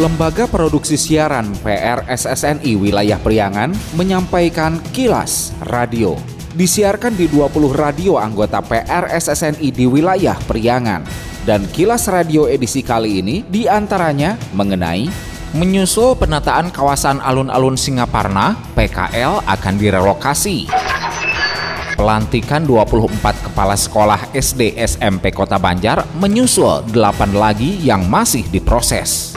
Lembaga Produksi Siaran PRSSNI Wilayah Priangan menyampaikan kilas radio. Disiarkan di 20 radio anggota PRSSNI di wilayah Priangan. Dan kilas radio edisi kali ini di antaranya mengenai menyusul penataan kawasan alun-alun Singaparna, PKL akan direlokasi. Pelantikan 24 kepala sekolah SD SMP Kota Banjar menyusul 8 lagi yang masih diproses.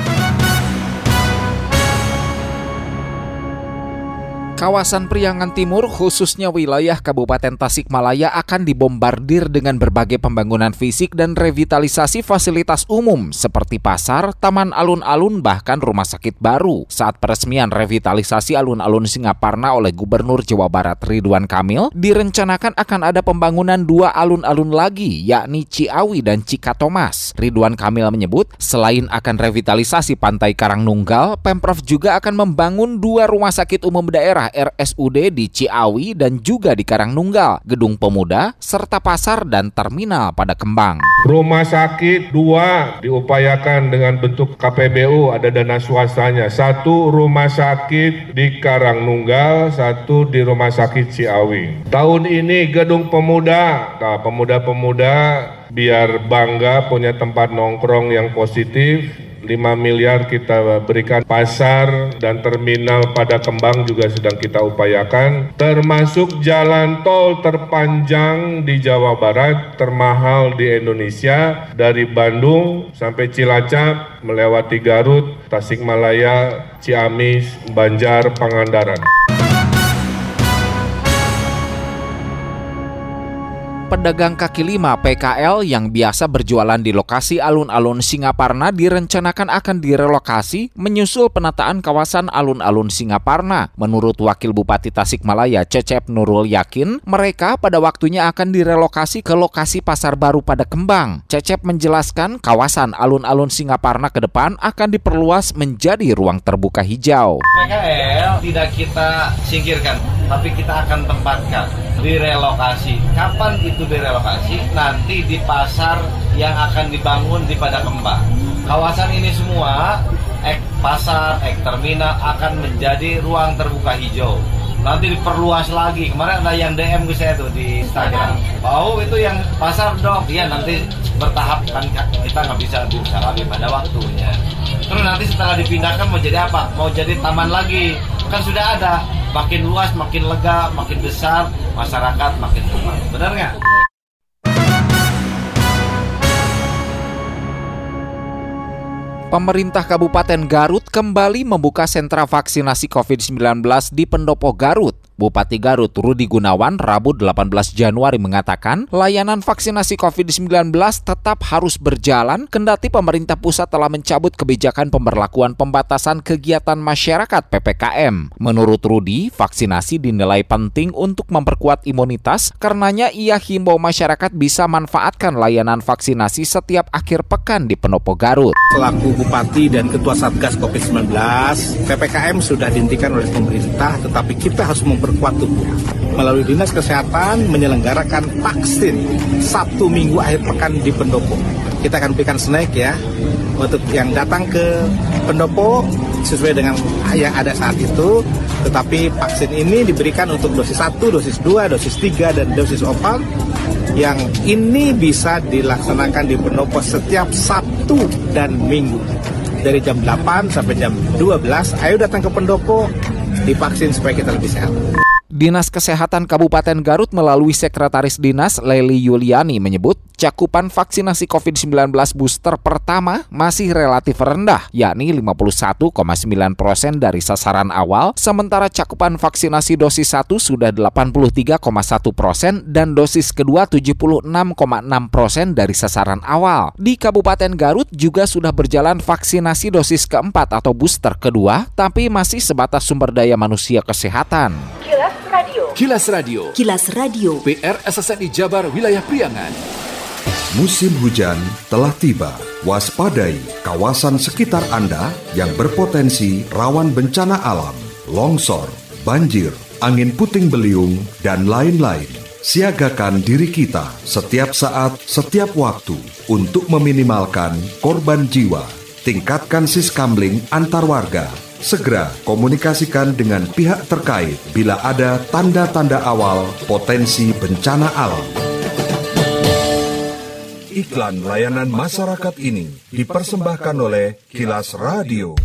Kawasan Priangan Timur, khususnya wilayah Kabupaten Tasikmalaya akan dibombardir dengan berbagai pembangunan fisik dan revitalisasi fasilitas umum seperti pasar, taman alun-alun, bahkan rumah sakit baru. Saat peresmian revitalisasi alun-alun Singaparna oleh Gubernur Jawa Barat Ridwan Kamil, direncanakan akan ada pembangunan dua alun-alun lagi, yakni Ciawi dan Cikatomas. Ridwan Kamil menyebut, selain akan revitalisasi Pantai Karangnunggal, Pemprov juga akan membangun dua rumah sakit umum daerah RSUD di Ciawi dan juga di Karangnunggal, Gedung Pemuda, serta pasar dan terminal pada Kembang. Rumah sakit dua diupayakan dengan bentuk KPBU ada dana swastanya. Satu rumah sakit di Karangnunggal, satu di rumah sakit Ciawi. Tahun ini Gedung Pemuda, nah, pemuda-pemuda biar bangga punya tempat nongkrong yang positif 5 miliar kita berikan pasar dan terminal pada Kembang juga sedang kita upayakan termasuk jalan tol terpanjang di Jawa Barat termahal di Indonesia dari Bandung sampai Cilacap melewati Garut, Tasikmalaya, Ciamis, Banjar, Pangandaran. Pedagang kaki lima PKL yang biasa berjualan di lokasi alun-alun Singaparna direncanakan akan direlokasi menyusul penataan kawasan alun-alun Singaparna. Menurut Wakil Bupati Tasikmalaya Cecep Nurul yakin mereka pada waktunya akan direlokasi ke lokasi pasar baru pada Kembang. Cecep menjelaskan kawasan alun-alun Singaparna ke depan akan diperluas menjadi ruang terbuka hijau. PKL tidak kita singkirkan, tapi kita akan tempatkan direlokasi. Kapan itu direlokasi? Nanti di pasar yang akan dibangun di Pada Kembang. Kawasan ini semua, ek pasar, ek terminal akan menjadi ruang terbuka hijau. Nanti diperluas lagi. Kemarin ada yang DM ke saya tuh di Instagram. Oh itu yang pasar dok. Iya nanti bertahap kan kita nggak bisa bisa lagi pada waktunya. Terus nanti setelah dipindahkan mau jadi apa? Mau jadi taman lagi. Kan sudah ada makin luas, makin lega, makin besar, masyarakat makin rumah. Benar nggak? Pemerintah Kabupaten Garut kembali membuka sentra vaksinasi COVID-19 di Pendopo Garut. Bupati Garut Rudi Gunawan Rabu 18 Januari mengatakan layanan vaksinasi COVID-19 tetap harus berjalan kendati pemerintah pusat telah mencabut kebijakan pemberlakuan pembatasan kegiatan masyarakat PPKM. Menurut Rudi, vaksinasi dinilai penting untuk memperkuat imunitas karenanya ia himbau masyarakat bisa manfaatkan layanan vaksinasi setiap akhir pekan di Pendopo Garut. Selaku Bupati dan Ketua Satgas COVID-19, PPKM sudah dihentikan oleh pemerintah tetapi kita harus memper memperkuat tubuh. Melalui Dinas Kesehatan menyelenggarakan vaksin Sabtu Minggu akhir pekan di Pendopo. Kita akan berikan snack ya untuk yang datang ke Pendopo sesuai dengan yang ada saat itu. Tetapi vaksin ini diberikan untuk dosis 1, dosis 2, dosis 3, dan dosis 4 yang ini bisa dilaksanakan di Pendopo setiap Sabtu dan Minggu. Dari jam 8 sampai jam 12, ayo datang ke Pendopo, divaksin supaya kita lebih sehat. Dinas Kesehatan Kabupaten Garut melalui Sekretaris Dinas Leli Yuliani menyebut cakupan vaksinasi COVID-19 booster pertama masih relatif rendah, yakni 51,9 persen dari sasaran awal, sementara cakupan vaksinasi dosis 1 sudah 83,1 persen dan dosis kedua 76,6 persen dari sasaran awal. Di Kabupaten Garut juga sudah berjalan vaksinasi dosis keempat atau booster kedua, tapi masih sebatas sumber daya manusia kesehatan. Kilas Radio. Kilas Radio. PR SSNI Jabar Wilayah Priangan. Musim hujan telah tiba. Waspadai kawasan sekitar Anda yang berpotensi rawan bencana alam, longsor, banjir, angin puting beliung, dan lain-lain. Siagakan diri kita setiap saat, setiap waktu untuk meminimalkan korban jiwa. Tingkatkan siskamling antar warga. Segera komunikasikan dengan pihak terkait bila ada tanda-tanda awal potensi bencana alam. Iklan layanan masyarakat ini dipersembahkan oleh Kilas Radio.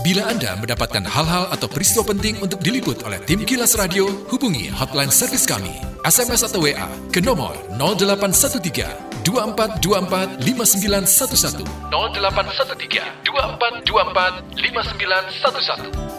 Bila Anda mendapatkan hal-hal atau peristiwa penting untuk diliput oleh tim Kilas Radio, hubungi hotline servis kami, SMS atau WA ke nomor 0813 2424 5911 0813 2424 5911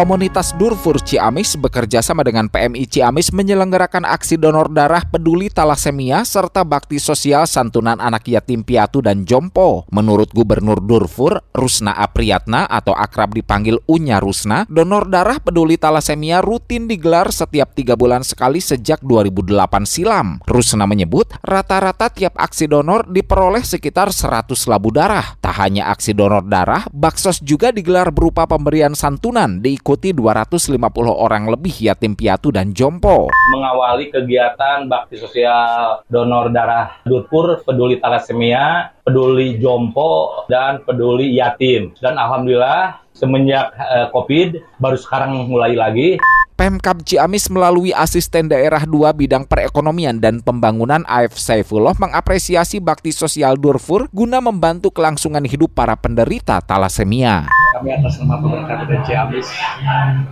Komunitas Durfur Ciamis bekerja sama dengan PMI Ciamis menyelenggarakan aksi donor darah peduli talasemia serta bakti sosial santunan anak yatim piatu dan jompo. Menurut Gubernur Durfur, Rusna Apriyatna atau akrab dipanggil Unya Rusna, donor darah peduli talasemia rutin digelar setiap tiga bulan sekali sejak 2008 silam. Rusna menyebut rata-rata tiap aksi donor diperoleh sekitar 100 labu darah. Tak hanya aksi donor darah, baksos juga digelar berupa pemberian santunan di diikuti 250 orang lebih yatim piatu dan jompo. Mengawali kegiatan bakti sosial donor darah Durpur, peduli talasemia, peduli jompo, dan peduli yatim. Dan alhamdulillah semenjak uh, COVID baru sekarang mulai lagi. Pemkab Ciamis melalui asisten daerah 2 bidang perekonomian dan pembangunan AF Saifullah mengapresiasi bakti sosial Durfur guna membantu kelangsungan hidup para penderita talasemia. Kami atas nama pemerintah Kota Ciamis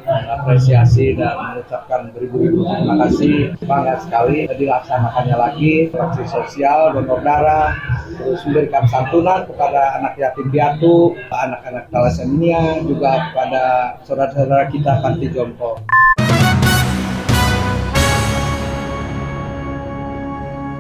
mengapresiasi dan mengucapkan beribu-ribu terima kasih. Bangga sekali dilaksanakannya lagi bakti sosial donor darah terus memberikan santunan kepada anak yatim piatu, anak-anak talasemia, juga kepada saudara-saudara kita panti jompo.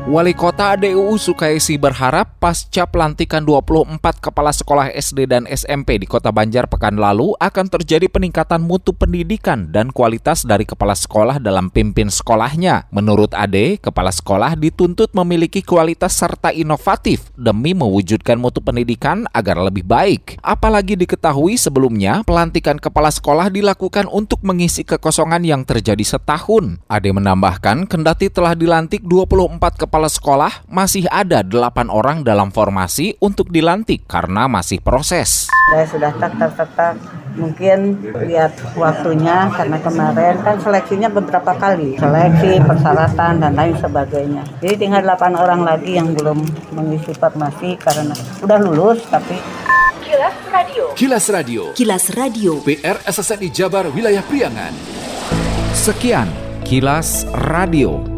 Wali Kota ADUU Sukaisi berharap pasca pelantikan 24 kepala sekolah SD dan SMP di Kota Banjar pekan lalu akan terjadi peningkatan mutu pendidikan dan kualitas dari kepala sekolah dalam pimpin sekolahnya. Menurut Ade, kepala sekolah dituntut memiliki kualitas serta inovatif demi mewujudkan mutu pendidikan agar lebih baik. Apalagi diketahui sebelumnya pelantikan kepala sekolah dilakukan untuk mengisi kekosongan yang terjadi setahun. Ade menambahkan kendati telah dilantik 24 kepala kepala sekolah masih ada delapan orang dalam formasi untuk dilantik karena masih proses. Saya sudah tak tak tak tak mungkin lihat waktunya karena kemarin kan seleksinya beberapa kali. Seleksi persyaratan dan lain sebagainya. Jadi tinggal delapan orang lagi yang belum mengisi formasi karena udah lulus tapi Kilas Radio. Kilas Radio. Kilas Radio. PR SSNI Jabar Wilayah Priangan. Sekian Kilas Radio